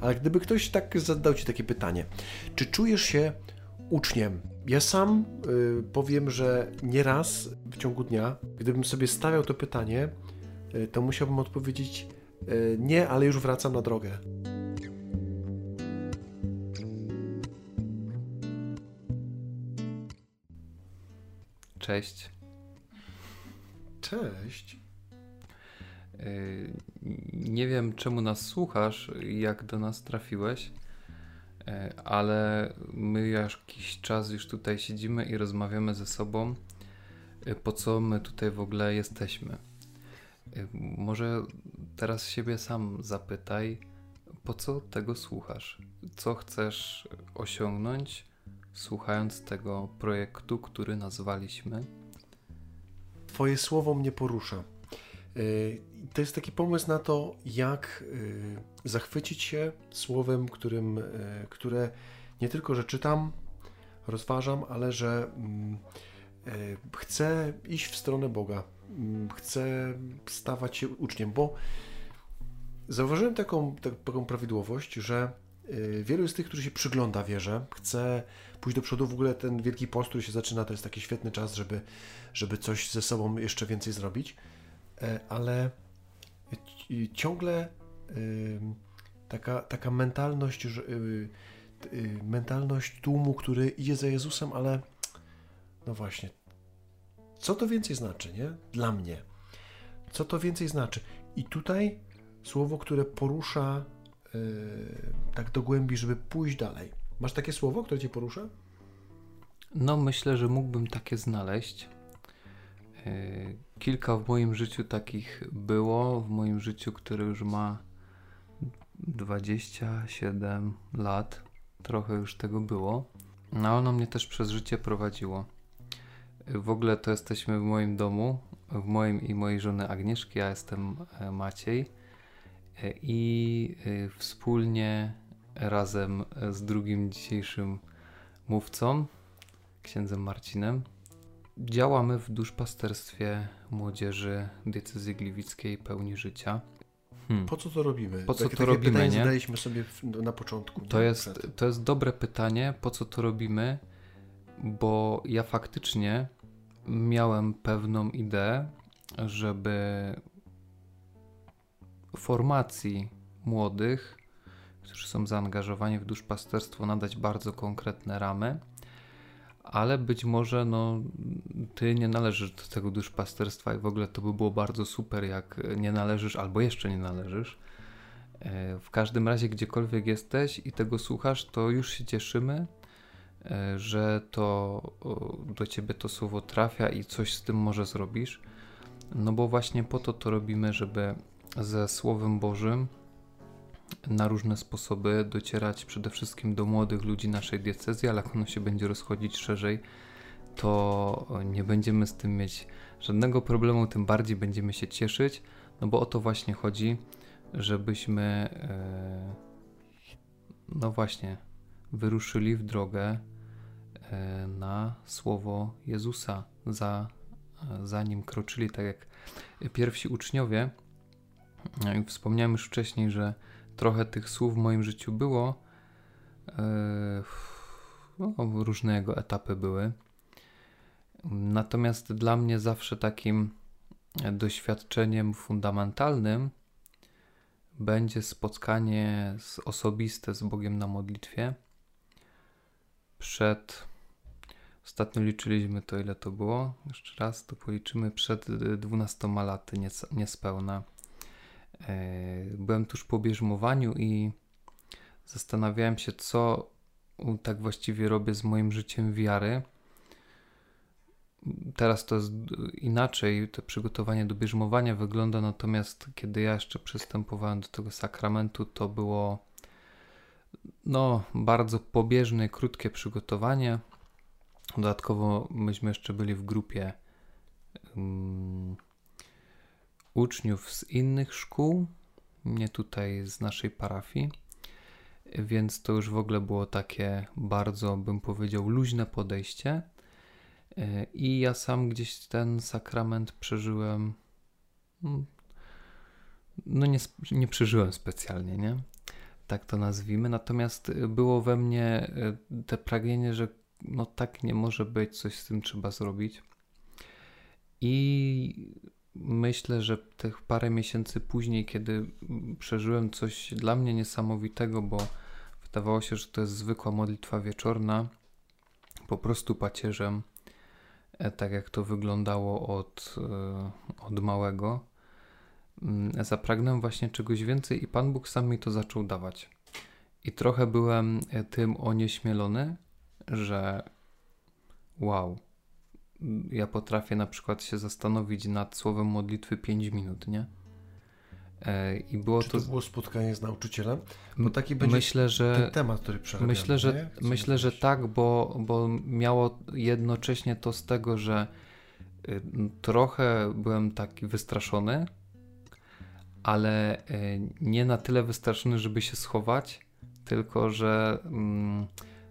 Ale gdyby ktoś tak zadał Ci takie pytanie, czy czujesz się uczniem? Ja sam y, powiem, że nieraz w ciągu dnia, gdybym sobie stawiał to pytanie, y, to musiałbym odpowiedzieć y, nie, ale już wracam na drogę. Cześć. Cześć. Y, Nie wiem, czemu nas słuchasz, jak do nas trafiłeś, y, ale my jakiś czas już tutaj siedzimy i rozmawiamy ze sobą, y, po co my tutaj w ogóle jesteśmy. Może teraz siebie sam zapytaj, po co tego słuchasz? Co chcesz osiągnąć, słuchając tego projektu, który nazwaliśmy? Twoje słowo mnie porusza. Y, To jest taki pomysł na to, jak y, zachwycić się słowem, którym, y, które nie tylko, że czytam, rozważam, ale że mm, chcę iść w stronę Boga. Mm, Chcę stawać się uczniem, bo zauważyłem taką, tak- taką prawidłowość, że wielu jest tych, którzy się przygląda wierze, chce pójść do przodu. W ogóle ten Wielki Post, który się zaczyna, to jest taki świetny czas, żeby, żeby coś ze sobą jeszcze więcej zrobić, ale ci- ciągle taka, taka mentalność, że, y, y, mentalność tłumu, który idzie za Jezusem, ale no właśnie, co to więcej znaczy, nie? Dla mnie. Co to więcej znaczy? I tutaj słowo, które porusza y, tak do głębi, żeby pójść dalej. Masz takie słowo, które cię porusza? No, myślę, że mógłbym takie znaleźć. Yy, Kilka w moim życiu takich było, w moim życiu, które już ma 27 lat. Trochę już tego było. No, ono mnie też przez życie prowadziło. W ogóle to jesteśmy w moim domu, w moim i mojej żony Agnieszki. Ja jestem e, Maciej. E, I e, wspólnie razem e, z drugim dzisiejszym mówcą, księdzem Marcinem. Działamy w duszpasterstwie młodzieży diecezji gliwickiej pełni życia. Hmm. Po co to robimy? Po co Takie- to takie robimy, pytanie nie? zadaliśmy sobie na początku. To jest, Przed. to jest dobre pytanie, po co to robimy, bo ja faktycznie miałem pewną ideę, żeby formacji młodych, którzy są zaangażowani w duszpasterstwo, nadać bardzo konkretne ramy, ale być może no, ty nie należysz do tego duszpasterstwa i w ogóle to by było bardzo super, jak nie należysz albo jeszcze nie należysz. E, W każdym razie, gdziekolwiek jesteś i tego słuchasz, to już się cieszymy, e, że to do ciebie to słowo trafia i coś z tym może zrobisz. No bo właśnie po to to robimy, żeby ze Słowem Bożym na różne sposoby docierać przede wszystkim do młodych ludzi naszej diecezji, ale jak ono się będzie rozchodzić szerzej, to nie będziemy z tym mieć żadnego problemu, tym bardziej będziemy się cieszyć, no bo o to właśnie chodzi, żebyśmy e, no właśnie wyruszyli w drogę e, na słowo Jezusa, za, za nim kroczyli, tak jak pierwsi uczniowie. Wspomniałem już wcześniej, że trochę tych słów w moim życiu było. E, No, różne jego etapy były. Natomiast dla mnie zawsze takim doświadczeniem fundamentalnym będzie spotkanie z, osobiste z Bogiem na modlitwie. Przed, ostatnio liczyliśmy to, ile to było. Jeszcze raz to policzymy. Przed y, 12 laty, niespełna. E, Byłem tuż po bierzmowaniu i zastanawiałem się, co tak właściwie robię z moim życiem wiary. Teraz to jest inaczej, to przygotowanie do bierzmowania wygląda, natomiast kiedy ja jeszcze przystępowałem do tego sakramentu, to było no, bardzo pobieżne, krótkie przygotowanie. Dodatkowo myśmy jeszcze byli w grupie um, uczniów z innych szkół, nie tutaj z naszej parafii, więc to już w ogóle było takie bardzo, bym powiedział, luźne podejście. E, I ja sam gdzieś ten sakrament przeżyłem. mm, No, nie, nie przeżyłem specjalnie, nie? tak to nazwijmy. Natomiast było we mnie te pragnienie, że no tak nie może być, coś z tym trzeba zrobić. I myślę, że tych parę miesięcy później, kiedy przeżyłem coś dla mnie niesamowitego, bo wydawało się, że to jest zwykła modlitwa wieczorna, po prostu pacierzem, e, tak jak to wyglądało od, e, od małego. Mm, zapragnąłem właśnie czegoś więcej i Pan Bóg sam mi to zaczął dawać. I trochę byłem e, tym onieśmielony, że wow, ja potrafię na przykład się zastanowić nad słowem modlitwy 5 minut, nie? E, I było Czy to, to było spotkanie z nauczycielem? Bo taki będzie myślę, że, ten temat, który przerabiamy. Myślę, że, myślę, że tak, bo, bo miało jednocześnie to z tego, że y, trochę byłem taki wystraszony, ale y, nie na tyle wystraszony, żeby się schować, tylko że mm,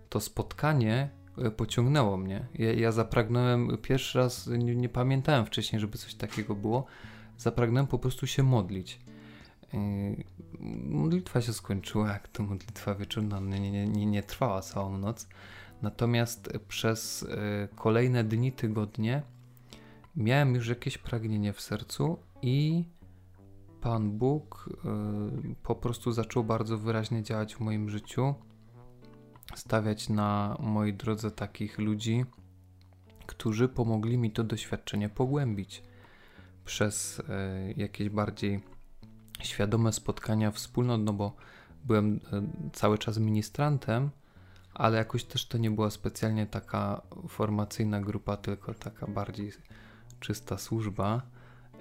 to spotkanie pociągnęło mnie. Ja, ja zapragnąłem pierwszy raz, nie, nie, pamiętałem wcześniej, żeby coś takiego było. Zapragnąłem po prostu się modlić. Yy, modlitwa się skończyła, jak to modlitwa wieczorna nie, nie, nie, nie trwała całą noc. Natomiast przez yy, kolejne dni, tygodnie miałem już jakieś pragnienie w sercu i Pan Bóg yy, po prostu zaczął bardzo wyraźnie działać w moim życiu, stawiać na mojej drodze takich ludzi, którzy pomogli mi to doświadczenie pogłębić przez jakieś bardziej świadome spotkania wspólnot, no bo byłem e, cały czas ministrantem, ale jakoś też to nie była specjalnie taka formacyjna grupa, tylko taka bardziej czysta służba.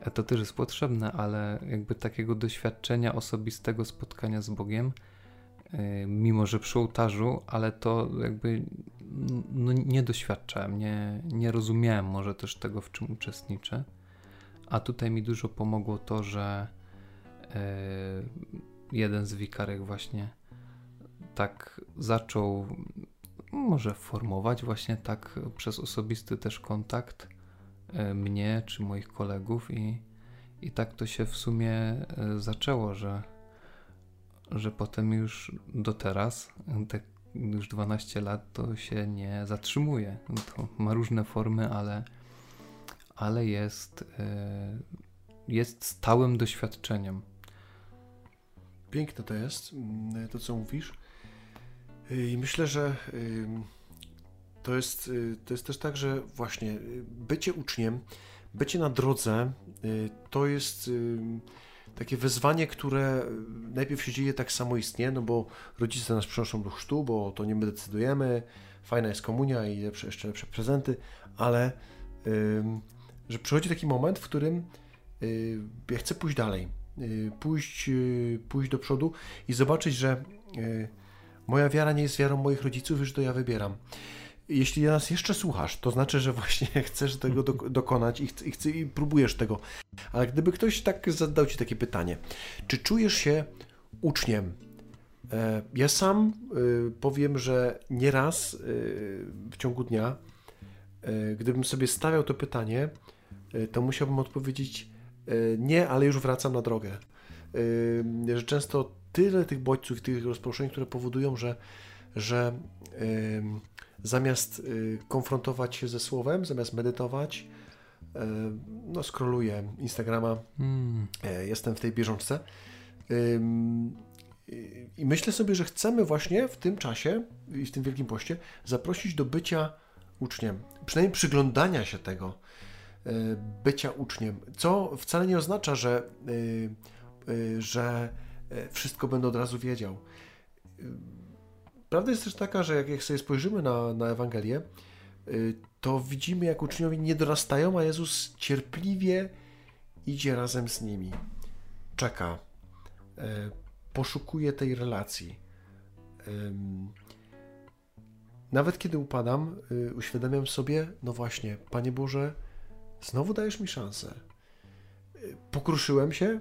E, to też jest potrzebne, ale jakby takiego doświadczenia osobistego spotkania z Bogiem, e, mimo że przy ołtarzu, ale to jakby no, nie doświadczałem, nie, nie rozumiałem może też tego, w czym uczestniczę. A tutaj mi dużo pomogło to, że E, jeden z wikarek właśnie tak zaczął może formować właśnie tak przez osobisty też kontakt e, mnie czy moich kolegów i, i tak to się w sumie e, zaczęło, że, że potem już do teraz, te już 12 lat, to się nie zatrzymuje. To ma różne formy, ale, ale jest, jest stałym doświadczeniem. Piękne to jest, mm, to co mówisz. I myślę, że to jest, y, to jest też tak, że właśnie bycie uczniem, bycie na drodze to jest takie wyzwanie, które najpierw się dzieje tak samoistnie, no bo rodzice nas przynoszą do chrztu, bo to nie my decydujemy, fajna jest komunia i lepsze, jeszcze lepsze prezenty, ale że przychodzi taki moment, w którym ja chcę pójść dalej Y, pójść, y, pójść do przodu i zobaczyć, że y, moja wiara nie jest wiarą moich rodziców, już to ja wybieram. Jeśli nas jeszcze słuchasz, to znaczy, że właśnie chcesz tego do, dokonać i, ch i, i próbujesz tego. Ale gdyby ktoś tak zadał Ci takie pytanie, czy czujesz się uczniem? E, ja sam powiem, że nieraz w ciągu dnia, gdybym sobie stawiał to pytanie, to musiałbym odpowiedzieć E, nie, ale już wracam na drogę. E, że często tyle tych bodźców, tych rozproszeń, które powodują, że, że zamiast y, konfrontować się ze słowem, zamiast medytować, e, no scrolluję Instagrama, hmm. jestem w tej bieżączce. I myślę sobie, że chcemy właśnie w tym czasie i w tym Wielkim Poście zaprosić do bycia uczniem, przynajmniej przyglądania się tego, E, bycia uczniem, co wcale nie oznacza, że, e, e, że wszystko będę od razu wiedział. Prawda jest też taka, że jak sobie spojrzymy na, na Ewangelię, to widzimy, jak uczniowie nie dorastają, a Jezus cierpliwie idzie razem z nimi. Czeka, poszukuje tej relacji. Nawet kiedy upadam, uświadamiam sobie, no właśnie, Panie Boże, Znowu dajesz mi szansę. Pokruszyłem się.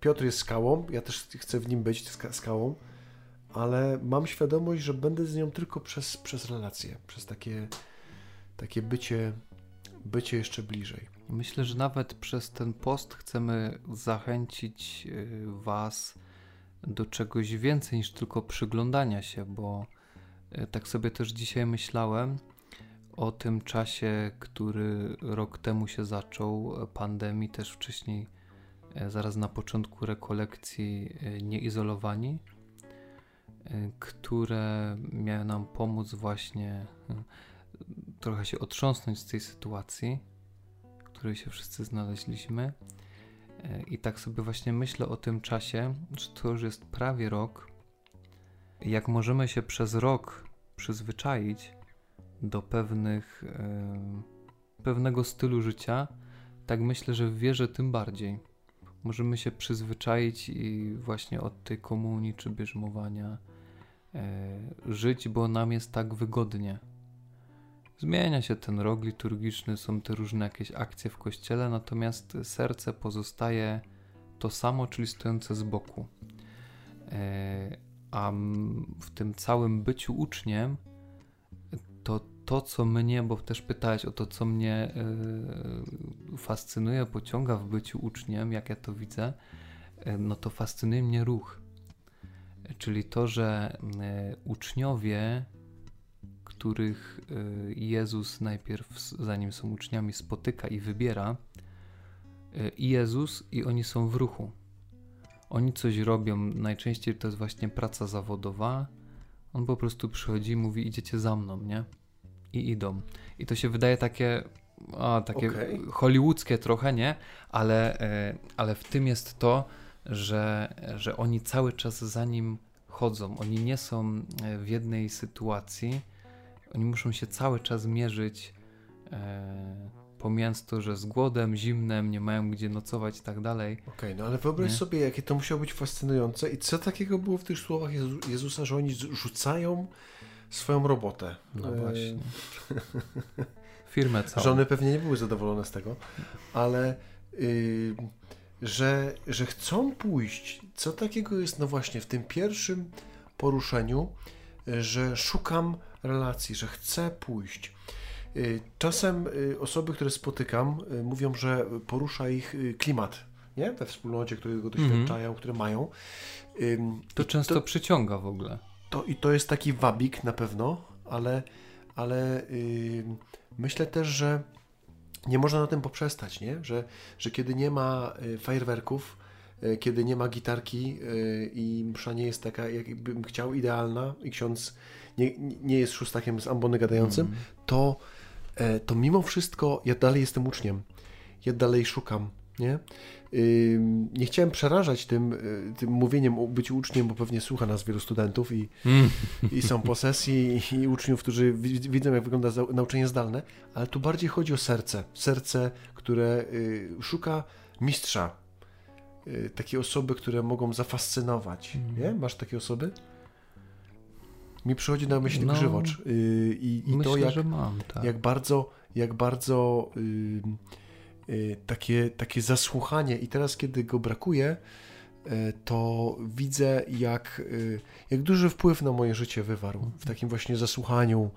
Piotr jest skałą, ja też chcę w nim być skałą, ale mam świadomość, że będę z nią tylko przez, przez relacje, przez takie, takie bycie, bycie jeszcze bliżej. Myślę, że nawet przez ten post chcemy zachęcić y, Was do czegoś więcej niż tylko przyglądania się, bo e, tak sobie też dzisiaj myślałem o tym czasie, który rok temu się zaczął, pandemii, też wcześniej, e, zaraz na początku rekolekcji nieizolowani, które miały nam pomóc właśnie trochę się otrząsnąć z tej sytuacji, w której się wszyscy znaleźliśmy. E, I tak sobie właśnie myślę o tym czasie, że to już jest prawie rok. Jak możemy się przez rok przyzwyczaić do pewnych, pewnego stylu życia, tak myślę, że w wierze tym bardziej. Możemy się przyzwyczaić i właśnie od tej komunii czy bierzmowania żyć, bo nam jest tak wygodnie Zmienia się ten rok liturgiczny, są te różne jakieś akcje w kościele, natomiast serce pozostaje to samo, czyli stojące z boku. E, a w tym całym byciu uczniem, to to, co mnie, bo też pytałeś o to, co mnie e, fascynuje, pociąga w byciu uczniem, jak ja to widzę, e, no to fascynuje mnie ruch. Czyli to, że uczniowie których y, Jezus najpierw, zanim są uczniami, spotyka i wybiera, y, i Jezus, i oni są w ruchu. Oni coś robią, najczęściej to jest właśnie praca zawodowa. On po prostu przychodzi i mówi: Idziecie za mną, nie? I idą. I to się wydaje takie, a, takie okay. hollywoodzkie trochę, nie? Ale, ale w tym jest to, że, że oni cały czas za nim chodzą. Oni nie są w jednej sytuacji oni muszą się cały czas mierzyć, e, pomijając to, że z głodem, zimnem, nie mają gdzie nocować i tak dalej. Okej, okay, no ale wyobraź nie? sobie, jakie to musiało być fascynujące i co takiego było w tych słowach Jezu Jezusa, że oni rzucają swoją robotę. No e... właśnie. Firmę całą. Żony pewnie nie były zadowolone z tego, ale yy, że, że chcą pójść. Co takiego jest, no właśnie, w tym pierwszym poruszeniu, że szukam relacji, że chcę pójść. Y, czasem y, osoby, które spotykam, y, mówią, że porusza ich klimat nie? we wspólnocie, którego mhm. doświadczają, mm które mają. To I często to, przyciąga w ogóle. To, I to jest taki wabik na pewno, ale, ale myślę też, że nie można na tym poprzestać, nie? Że, że kiedy nie ma fajerwerków, kiedy nie ma gitarki i msza nie jest taka, jakbym chciał, idealna i ksiądz nie, nie jest szóstakiem z ambony gadającym, mm. to, e, to mimo wszystko ja dalej jestem uczniem. Ja dalej szukam, nie? nie chciałem przerażać tym, e, tym mówieniem o byciu uczniem, bo pewnie słucha nas wielu studentów i, mm. i są po sesji i, i uczniów, którzy widzą, jak wygląda nauczanie zdalne, ale tu bardziej chodzi o serce. Serce, które y, szuka mistrza, y, takie osoby, które mogą zafascynować. Mm. Nie? Masz takie osoby? mi przychodzi na myśl no, grzywocz. I, i myślę, to, jak, mam, tak. jak bardzo, jak bardzo takie, takie zasłuchanie. I teraz, kiedy go brakuje, y, to widzę, jak, y, jak duży wpływ na moje życie wywarł. W takim właśnie zasłuchaniu,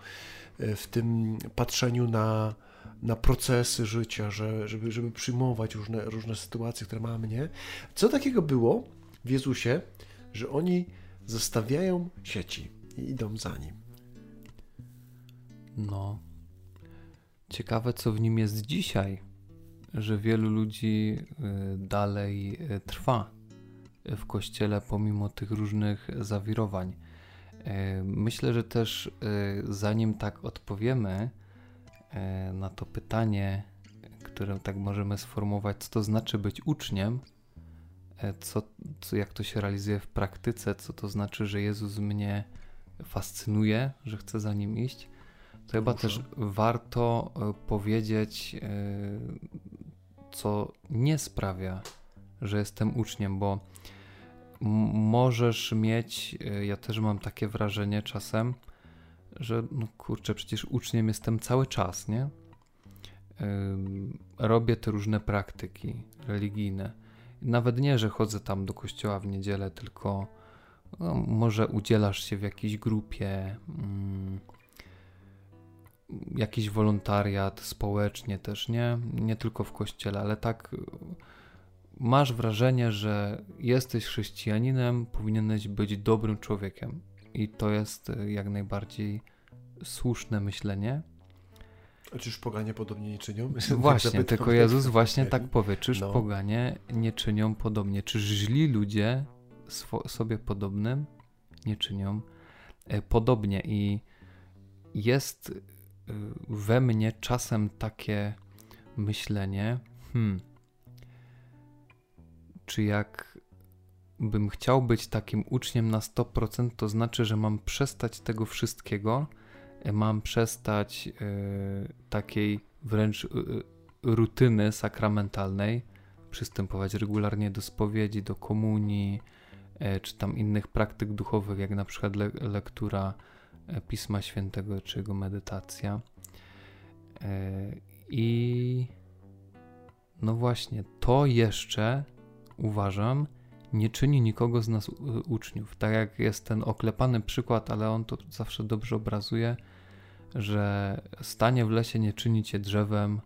y, w tym patrzeniu na, na procesy życia, że, żeby, żeby przyjmować różne, różne sytuacje, które mamy, nie? Co takiego było w Jezusie, że oni zostawiają sieci, i idą za nim. No. Ciekawe, co w nim jest dzisiaj, że wielu ludzi y, dalej y, trwa w kościele pomimo tych różnych zawirowań. Y, myślę, że też zanim tak odpowiemy na to pytanie, które tak możemy sformułować, co to znaczy być uczniem, co, co, jak to się realizuje w praktyce, co to znaczy, że Jezus mnie fascynuje, że chcę za nim iść, to chyba też warto powiedzieć, co nie sprawia, że jestem uczniem, bo możesz mieć, e, ja też mam takie wrażenie czasem, że no kurczę, przecież uczniem jestem cały czas, nie? Robię te różne praktyki religijne. Nawet nie, że chodzę tam do kościoła w niedzielę, tylko no, może udzielasz się w jakiejś grupie, mm, jakiś wolontariat społecznie też, nie? Nie tylko w kościele, ale tak masz wrażenie, że jesteś chrześcijaninem, powinieneś być dobrym człowiekiem. I to jest e, jak najbardziej słuszne myślenie. A czyż poganie podobnie nie czynią? Właśnie, tylko Jezus właśnie tak powie, czyż no. poganie nie czynią podobnie, czyż źli ludzie sobie podobnym nie czynią e, podobnie i jest we mnie czasem takie myślenie, hmm, czy jak bym chciał być takim uczniem na 100%, to znaczy, że mam przestać tego wszystkiego, e, mam przestać takiej wręcz rutyny sakramentalnej, przystępować regularnie do spowiedzi, do komunii, E, czy tam innych praktyk duchowych, jak na przykład le lektura Pisma Świętego czy jego medytacja. E, I no właśnie, to jeszcze uważam, nie czyni nikogo z nas uczniów. Tak jak jest ten oklepany przykład, ale on to zawsze dobrze obrazuje, że stanie w lesie nie czyni cię drzewem,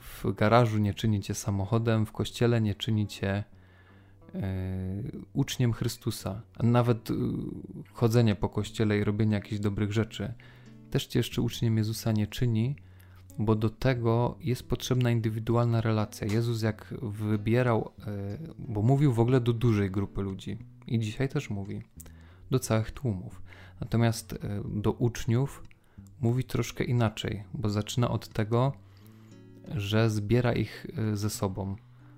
w garażu nie czyni cię samochodem, w kościele nie czyni cię E, uczniem Chrystusa, a nawet e, chodzenie po kościele i robienie jakichś dobrych rzeczy, też cię jeszcze uczniem Jezusa nie czyni, bo do tego jest potrzebna indywidualna relacja. Jezus jak wybierał, e, bo mówił w ogóle do dużej grupy ludzi i dzisiaj też mówi, do całych tłumów. Natomiast do uczniów mówi troszkę inaczej, bo zaczyna od tego, że zbiera ich ze sobą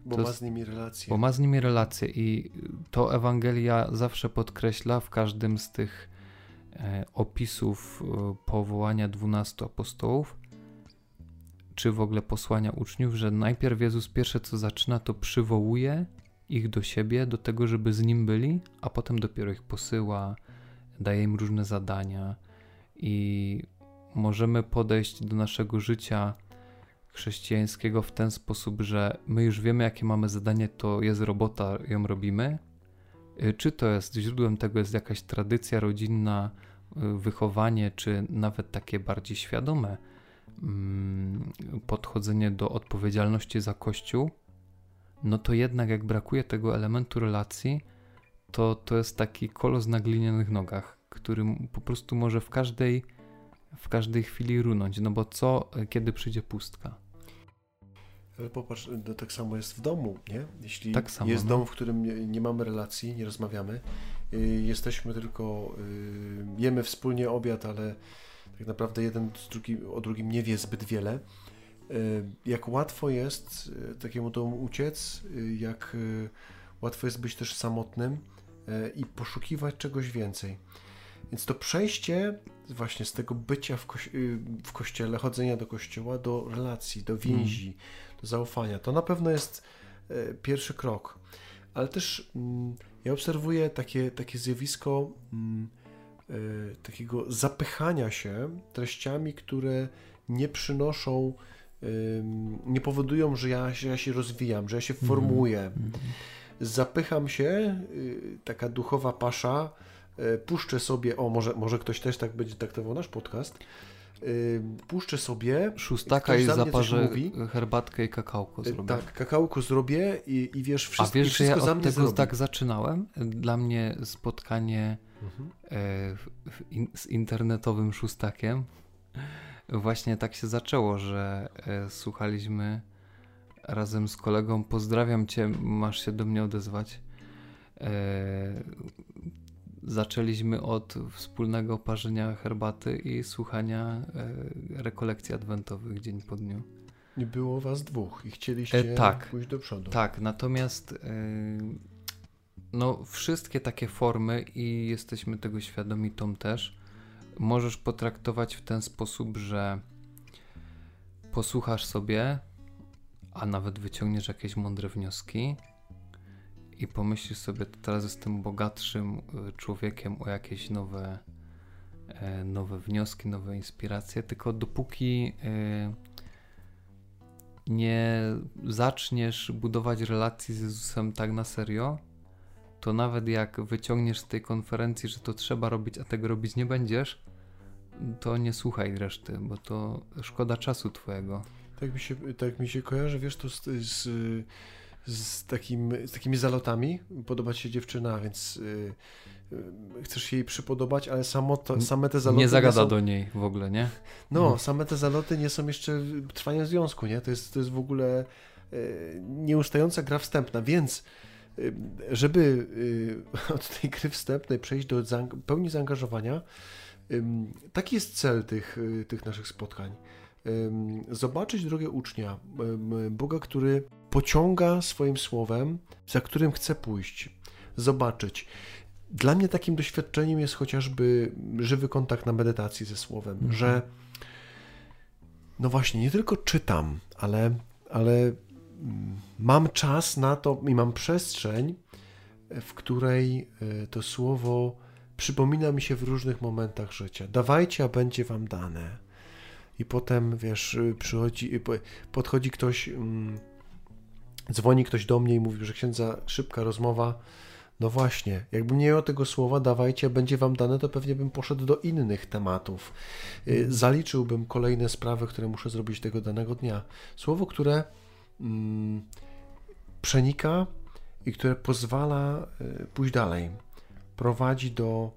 bo to ma z nimi relacje. Bo ma z nimi relacje i to Ewangelia zawsze podkreśla w każdym z tych e, opisów e, powołania dwunastu apostołów, czy w ogóle posłania uczniów, że najpierw Jezus pierwsze co zaczyna, to przywołuje ich do siebie, do tego, żeby z nim byli, a potem dopiero ich posyła, daje im różne zadania i możemy podejść do naszego życia chrześcijańskiego w ten sposób, że my już wiemy, jakie mamy zadanie, to jest robota, ją robimy. Y, czy to jest źródłem tego jest jakaś tradycja rodzinna, y, wychowanie, czy nawet takie bardziej świadome mm, podchodzenie do odpowiedzialności za Kościół, no to jednak jak brakuje tego elementu relacji, to to jest taki kolos na glinianych nogach, który po prostu może w każdej, w każdej chwili runąć. No bo co, kiedy przyjdzie pustka? Ale popatrz, no tak samo jest w domu, nie? Jeśli tak samo, jest no. dom, w którym nie, nie, mamy relacji, nie rozmawiamy, y, jesteśmy tylko, y, jemy wspólnie obiad, ale tak naprawdę jeden z drugi, o drugim nie wie zbyt wiele. Y, jak łatwo jest takiemu domu uciec, jak łatwo jest być też samotnym i poszukiwać czegoś więcej. Więc to przejście właśnie z tego bycia w, w kościele, chodzenia do kościoła, do relacji, do więzi, mm zaufania. To na pewno jest e, pierwszy krok. Ale też mm, ja obserwuję takie, takie zjawisko mm, e, takiego zapychania się treściami, które nie przynoszą, nie powodują, że ja, że ja się rozwijam, że ja się mhm. formuję. Mm Zapycham się, y, taka duchowa pasza, e, puszczę sobie, o może, może ktoś też tak będzie traktował nasz podcast, puszczę sobie. Szóstaka i zaparzę herbatkę i kakałko y, zrobię. Tak, kakałko zrobię i, i wiesz, wszystko, A wiesz, że ja od tego zrobi. tak zaczynałem? Dla mnie spotkanie mhm. E, z internetowym szóstakiem właśnie tak się zaczęło, że e, słuchaliśmy razem z kolegą. Pozdrawiam cię, masz się do mnie odezwać. Zaczęliśmy od wspólnego parzenia herbaty i słuchania e, rekolekcji adwentowych dzień po dniu. Nie było was dwóch i chcieliście e, tak, pójść do przodu. Tak, natomiast e, no, wszystkie takie formy i jesteśmy tego świadomi, Tom też, możesz potraktować w ten sposób, że posłuchasz sobie, a nawet wyciągniesz jakieś mądre wnioski, i pomyślisz sobie, teraz jestem bogatszym y, człowiekiem o jakieś nowe, e, nowe wnioski, nowe inspiracje, tylko dopóki y, nie zaczniesz budować relacji z Jezusem tak na serio, to nawet jak wyciągniesz z tej konferencji, że to trzeba robić, a tego robić nie będziesz, to nie słuchaj reszty, bo to szkoda czasu twojego. Tak mi się, tak mi się kojarzy, wiesz, to z, z z, takim, z takimi zalotami. Podoba ci się dziewczyna, więc y, y, chcesz się jej przypodobać, ale samo to, same te zaloty. Nie zagada są, do niej w ogóle, nie? No, Mhm. same te zaloty nie są jeszcze trwaniem związku, nie? To jest, to jest w ogóle y, nieustająca gra wstępna, więc żeby od tej gry wstępnej przejść do pełni zaangażowania, taki jest cel tych, tych naszych spotkań. Zobaczyć drogę ucznia, Boga, który pociąga swoim słowem, za którym chce pójść. Zobaczyć. Dla mnie takim doświadczeniem jest chociażby żywy kontakt na medytacji ze słowem, Mhm. że no właśnie, nie tylko czytam, ale, ale mm, mam czas na to i mam przestrzeń, w której y, to słowo przypomina mi się w różnych momentach życia. Dawajcie, a będzie wam dane. I potem, wiesz, y, przychodzi, y, po- podchodzi ktoś, mm, dzwoni ktoś do mnie i mówi, że księdza, szybka rozmowa. No właśnie, jakbym nie miał tego słowa, dawajcie, będzie wam dane, to pewnie bym poszedł do innych tematów. Y, Zaliczyłbym kolejne sprawy, które muszę zrobić tego danego dnia. Słowo, które mm, przenika i które pozwala pójść dalej, prowadzi do,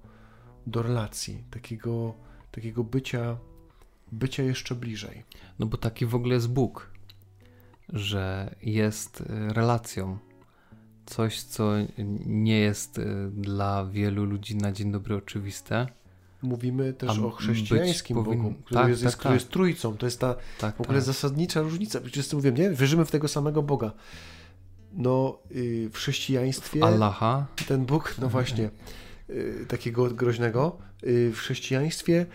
do relacji, takiego, takiego bycia, bycia jeszcze bliżej. No bo taki w ogóle jest Bóg, że jest y, relacją. Coś, co nie jest y, dla wielu ludzi na dzień dobry oczywiste. Mówimy też o chrześcijańskim powin- Bogu, który, tak, jest, tak, który tak. jest trójcą. To jest ta Tak, w ogóle tak. zasadnicza różnica. Wszyscy mówią, nie? Wierzymy w tego samego Boga. No, y, w chrześcijaństwie Allaha. ten Bóg, no właśnie, y, takiego groźnego, w chrześcijaństwie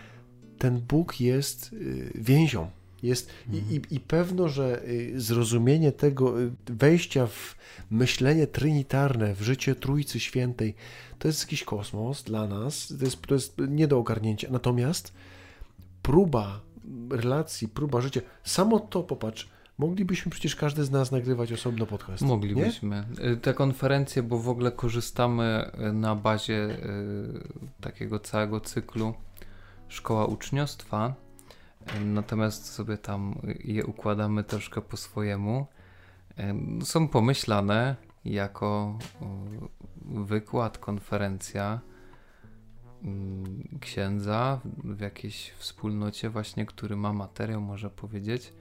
ten Bóg jest y, więzią. Jest, i, i, I pewno, że y, zrozumienie tego, y, wejścia w myślenie trinitarne, w życie Trójcy Świętej, to jest jakiś kosmos dla nas, to jest, to jest nie do ogarnięcia. Natomiast próba relacji, próba życia, samo to, popatrz, moglibyśmy przecież każdy z nas nagrywać osobno podcast. Nie? Moglibyśmy. Y, Te konferencje, bo w ogóle korzystamy na bazie takiego całego cyklu Szkoła Uczniostwa, natomiast sobie tam je układamy troszkę po swojemu. Są pomyślane jako wykład, konferencja mm, księdza w jakiejś wspólnocie właśnie, który ma materiał, może powiedzieć.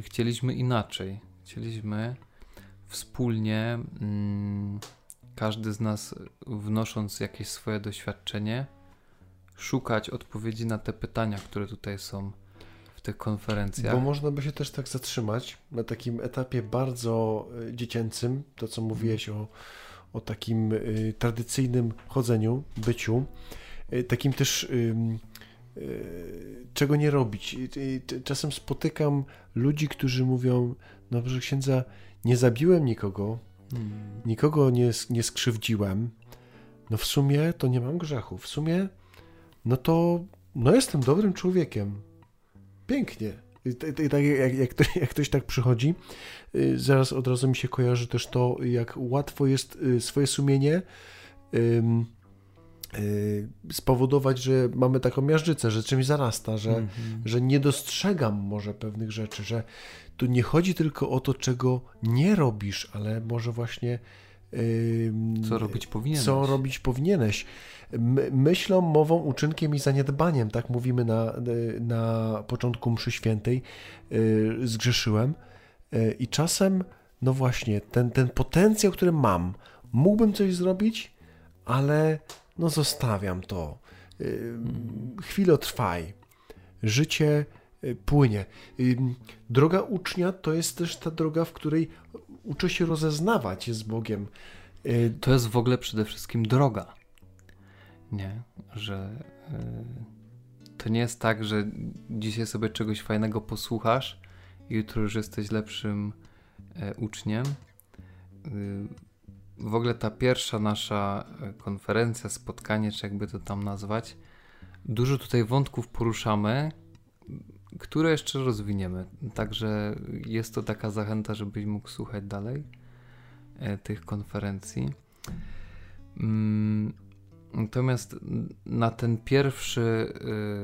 Chcieliśmy inaczej. Chcieliśmy wspólnie, mm, każdy z nas wnosząc jakieś swoje doświadczenie, szukać odpowiedzi na te pytania, które tutaj są w tych konferencjach. Bo można by się też tak zatrzymać na takim etapie bardzo y, dziecięcym, to co mówiłeś o, o takim y, tradycyjnym chodzeniu, byciu, y, takim też y, czego nie robić. Czasem spotykam ludzi, którzy mówią, no proszę księdza, nie zabiłem nikogo, Hmm. nikogo nie, nie skrzywdziłem, no w sumie to nie mam grzechu, w sumie no to no jestem dobrym człowiekiem. Pięknie. I Tak jak, jak, ktoś- jak ktoś tak przychodzi, y, zaraz od razu mi się kojarzy też to, jak łatwo jest y, swoje sumienie y, spowodować, że mamy taką miażdżycę, że czymś zarasta, że, Mhm. że nie dostrzegam może pewnych rzeczy, że tu nie chodzi tylko o to, czego nie robisz, ale może właśnie Co robić powinieneś? co robić powinieneś. My, myślą, mową, uczynkiem i zaniedbaniem, tak mówimy na, na początku mszy świętej, yy, zgrzeszyłem Yy, i czasem, no właśnie, ten, ten potencjał, który mam, mógłbym coś zrobić, ale no zostawiam to. Yy, Chwilę trwaj. Życie płynie. Droga ucznia to jest też ta droga, w której uczę się rozeznawać z Bogiem. Yy, To jest w ogóle przede wszystkim droga. Nie, że y, to nie jest tak, że dzisiaj sobie czegoś fajnego posłuchasz i jutro już jesteś lepszym e, uczniem. Y, w ogóle ta pierwsza nasza e, konferencja, spotkanie, czy jakby to tam nazwać, dużo tutaj wątków poruszamy, które jeszcze rozwiniemy. Także jest to taka zachęta, żebyś mógł słuchać dalej e, tych konferencji. Mm, Natomiast na ten pierwszy,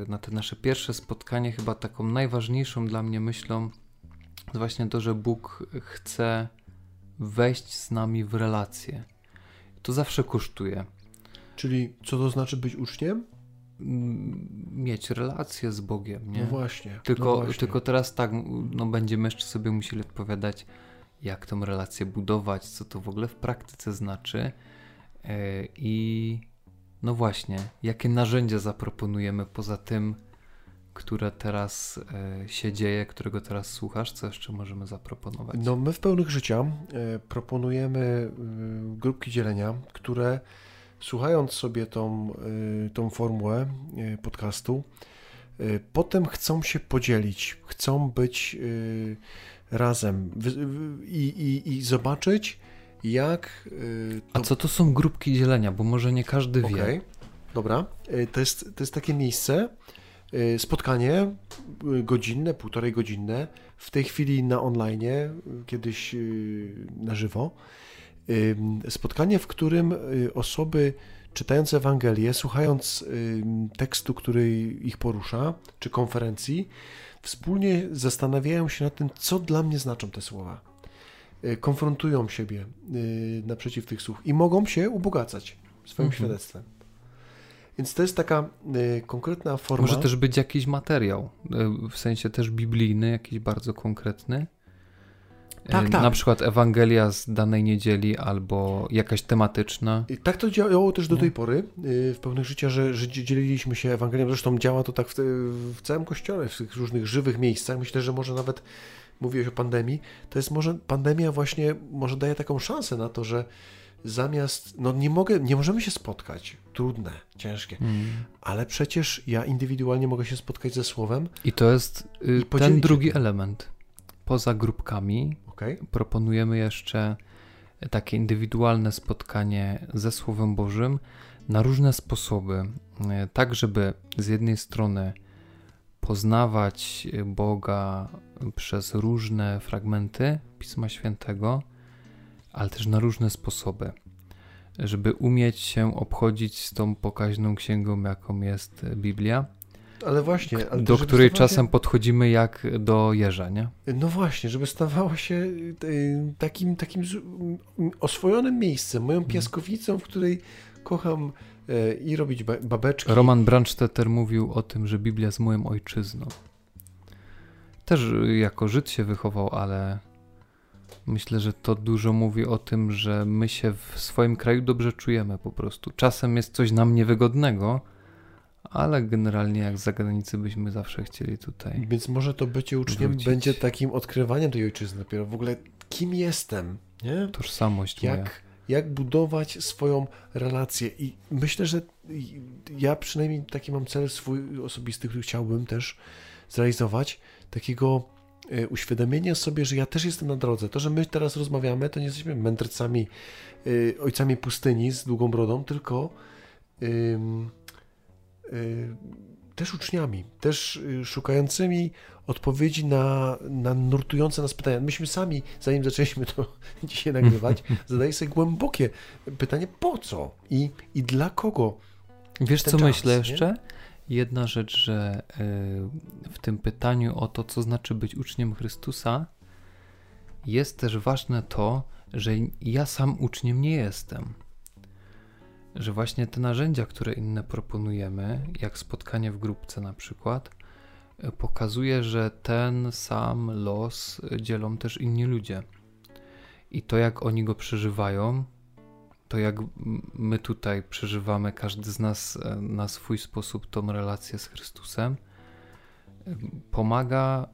y, na te nasze pierwsze spotkanie, chyba taką najważniejszą dla mnie myślą jest właśnie to, że Bóg chce wejść z nami w relację. To zawsze kosztuje. Czyli co to znaczy być uczniem? Mieć relację z Bogiem, nie? No właśnie. Tylko, no właśnie. tylko teraz tak, no będziemy jeszcze sobie musieli odpowiadać, jak tą relację budować, co to w ogóle w praktyce znaczy yy, i no właśnie, jakie narzędzia zaproponujemy poza tym, które teraz e, się dzieje, którego teraz słuchasz, co jeszcze możemy zaproponować? No my w pełnych życia e, proponujemy e, grupki dzielenia, które słuchając sobie tą, tą formułę podcastu, potem chcą się podzielić, chcą być razem i, i, i zobaczyć, jak. To... A co to są grupki dzielenia? Bo może nie każdy wie. Okay. Dobra, to jest, to jest takie miejsce, Y, spotkanie y, godzinne, półtorej godzinne, w tej chwili na online, y, kiedyś na żywo. Spotkanie, w którym osoby czytając Ewangelię, słuchając tekstu, który ich porusza, czy konferencji, wspólnie zastanawiają się nad tym, co dla mnie znaczą te słowa. Konfrontują siebie naprzeciw tych słów i mogą się ubogacać swoim mhm. świadectwem. Więc to jest taka y, konkretna forma. Może też być jakiś materiał, y, w sensie też biblijny, jakiś bardzo konkretny. Tak, tak. Na przykład Ewangelia z danej niedzieli albo jakaś tematyczna. Tak to działało też do tej pory y, w pełnych życia, że, że dzieliliśmy się Ewangelią. Zresztą działa to tak w, w całym kościele, w tych różnych żywych miejscach. Myślę, że może nawet mówiłeś o pandemii. To jest może pandemia właśnie może daje taką szansę na to, że zamiast, no nie mogę, nie możemy się spotkać, trudne, ciężkie, mm. ale przecież ja indywidualnie mogę się spotkać ze słowem. I to jest y, ten drugi element. Poza grupkami okay. proponujemy jeszcze takie indywidualne spotkanie ze Słowem Bożym na różne sposoby, y, tak żeby z jednej strony poznawać Boga przez różne fragmenty Pisma Świętego, ale też na różne sposoby, żeby umieć się obchodzić z tą pokaźną księgą, jaką jest Biblia. Ale właśnie. Ale do której czasem się... podchodzimy jak do jeża, nie? No właśnie, żeby stawała się y, takim, takim oswojonym miejscem, moją mhm. piaskownicą, w której kocham e, i robić babeczki. Roman Branstetter mówił o tym, że Biblia jest moją ojczyzną. Też jako Żyd się wychował, ale Myślę, że to dużo mówi o tym, że my się w swoim kraju dobrze czujemy po prostu. Czasem jest coś nam niewygodnego, ale generalnie jak z zagranicy byśmy zawsze chcieli tutaj. Więc może to bycie uczniem wrócić. będzie takim odkrywaniem tej ojczyzny dopiero. W ogóle kim jestem, nie? Tożsamość jak, moja. Jak budować swoją relację. I myślę, że ja przynajmniej taki mam cel swój osobisty, który chciałbym też zrealizować. Takiego E, uświadomienie sobie, że ja też jestem na drodze. To, że my teraz rozmawiamy, to nie jesteśmy mędrcami, e, ojcami pustyni z długą brodą, tylko też uczniami, też y, szukającymi odpowiedzi na, na nurtujące nas pytania. Myśmy sami, zanim zaczęliśmy to dzisiaj nagrywać, zadaję sobie głębokie pytanie, po co i, i dla kogo? Wiesz, co czas, myślę nie? jeszcze? Jedna rzecz, że y, w tym pytaniu o to, co znaczy być uczniem Chrystusa, jest też ważne to, że ja sam uczniem nie jestem. Że właśnie te narzędzia, które inne proponujemy, jak spotkanie w grupce na przykład, y, pokazuje, że ten sam los dzielą też inni ludzie. I to, jak oni go przeżywają, to jak my tutaj przeżywamy, każdy z nas e, na swój sposób tą relację z Chrystusem, e, pomaga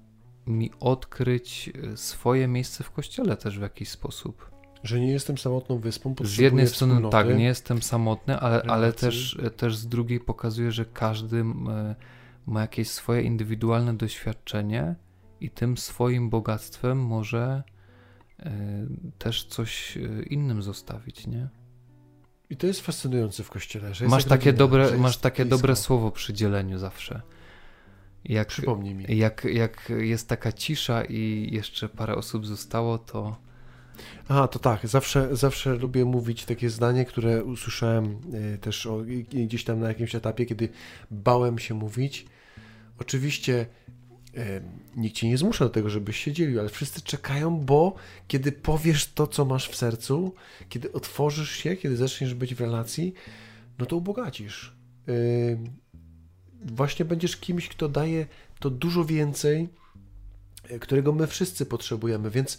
mi odkryć e, swoje miejsce w kościele też w jakiś sposób. Że nie jestem samotną wyspą. Z jednej strony tak, nie jestem samotny, ale, ale też, też z drugiej pokazuje, że każdy ma jakieś swoje indywidualne doświadczenie i tym swoim bogactwem może też coś innym zostawić, nie? I to jest fascynujące w kościele. Że masz takie, dobre, masz takie dobre słowo przy dzieleniu zawsze. Jak, Przypomnij mi. Jak, jak jest taka cisza i jeszcze parę osób zostało, to. Aha, to tak. Zawsze, zawsze lubię mówić takie zdanie, które usłyszałem e, też o, gdzieś tam na jakimś etapie, kiedy bałem się mówić. Oczywiście nikt cię nie zmusza do tego, żebyś się dzielił, ale wszyscy czekają, bo kiedy powiesz to, co masz w sercu, kiedy otworzysz się, kiedy zaczniesz być w relacji, no to ubogacisz. Właśnie będziesz kimś, kto daje to dużo więcej, e, którego my wszyscy potrzebujemy. Więc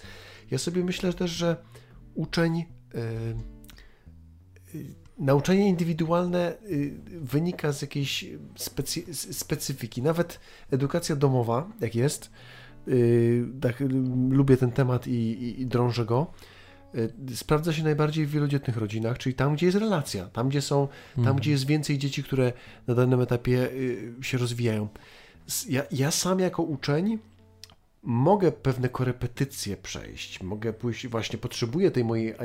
ja sobie myślę też, że uczeń nauczanie indywidualne y, wynika z jakiejś specy specyfiki. Nawet edukacja domowa, jak jest, y, tak, lubię ten temat i, i, i drążę go. Y, sprawdza się najbardziej w wielodzietnych rodzinach, czyli tam, gdzie jest relacja, tam, gdzie są, tam, mhm. gdzie jest więcej dzieci, które na danym etapie się rozwijają. Ja, ja sam jako uczeń mogę pewne korepetycje przejść, mogę pójść, właśnie potrzebuję tej mojej e,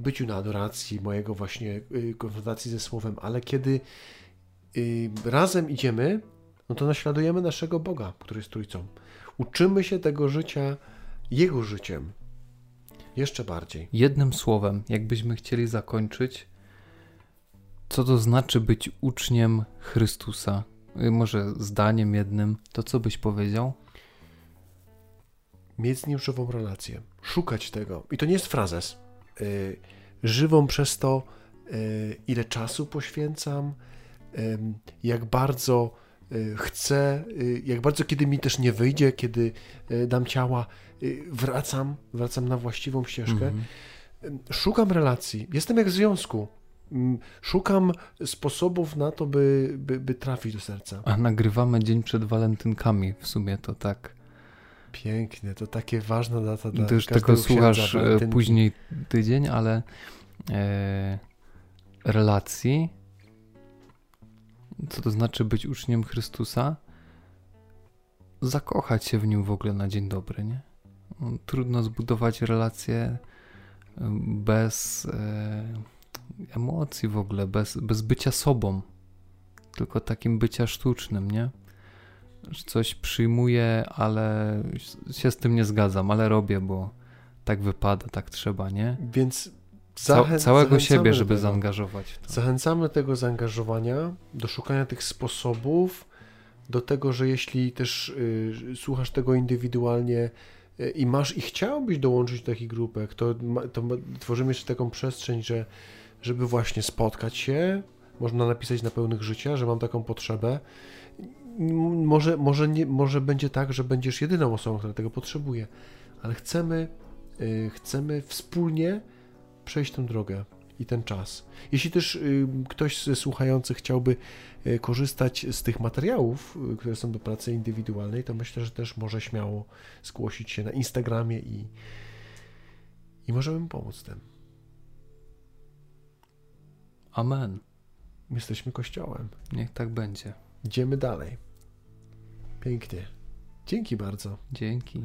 byciu na adoracji, mojego właśnie e, konfrontacji ze Słowem, ale kiedy e, razem idziemy, no to naśladujemy naszego Boga, który jest Trójcą. Uczymy się tego życia Jego życiem. Jeszcze bardziej. Jednym słowem, jakbyśmy chcieli zakończyć, co to znaczy być uczniem Chrystusa? Może zdaniem jednym, to co byś powiedział? Mieć z nim żywą relację, szukać tego. I to nie jest frazes. Yy, żywą przez to, yy, ile czasu poświęcam, yy, jak bardzo y, chcę, y, jak bardzo kiedy mi też nie wyjdzie, kiedy y, dam ciała, wracam, wracam na właściwą ścieżkę. Mm -hmm. Szukam relacji, jestem jak w związku. Szukam sposobów na to, by, by, by trafić do serca. A nagrywamy dzień przed walentynkami, w sumie to tak. Pięknie, to takie ważna data dla Ty już tego słuchasz e, później tydzień, ale e, relacji, co to znaczy być uczniem Chrystusa? Zakochać się w nim w ogóle na dzień dobry, nie? No, trudno zbudować relacje e, bez e, emocji w ogóle, bez, bez bycia sobą, tylko takim bycia sztucznym, nie? Coś przyjmuję, ale się z tym nie zgadzam, ale robię, bo tak wypada, tak trzeba, nie? Więc Ca całego siebie, żeby tego. zaangażować. To. Zachęcamy tego zaangażowania, do szukania tych sposobów, do tego, że jeśli też y, słuchasz tego indywidualnie y, i masz i chciałbyś dołączyć do takich grupek, to, to tworzymy jeszcze taką przestrzeń, że żeby właśnie spotkać się, można napisać na pełnych życia, że mam taką potrzebę może, może, nie, może będzie tak, że będziesz jedyną osobą, która tego potrzebuje, ale chcemy, yy, chcemy wspólnie przejść tę drogę i ten czas. Jeśli też yy, ktoś ze słuchających chciałby yy, korzystać z tych materiałów, y, które są do pracy indywidualnej, to myślę, że też może śmiało zgłosić się na Instagramie i, i możemy mu pomóc tym. Amen. Jesteśmy Kościołem. Niech tak będzie. Idziemy dalej. Pięknie. Dzięki bardzo. Dzięki.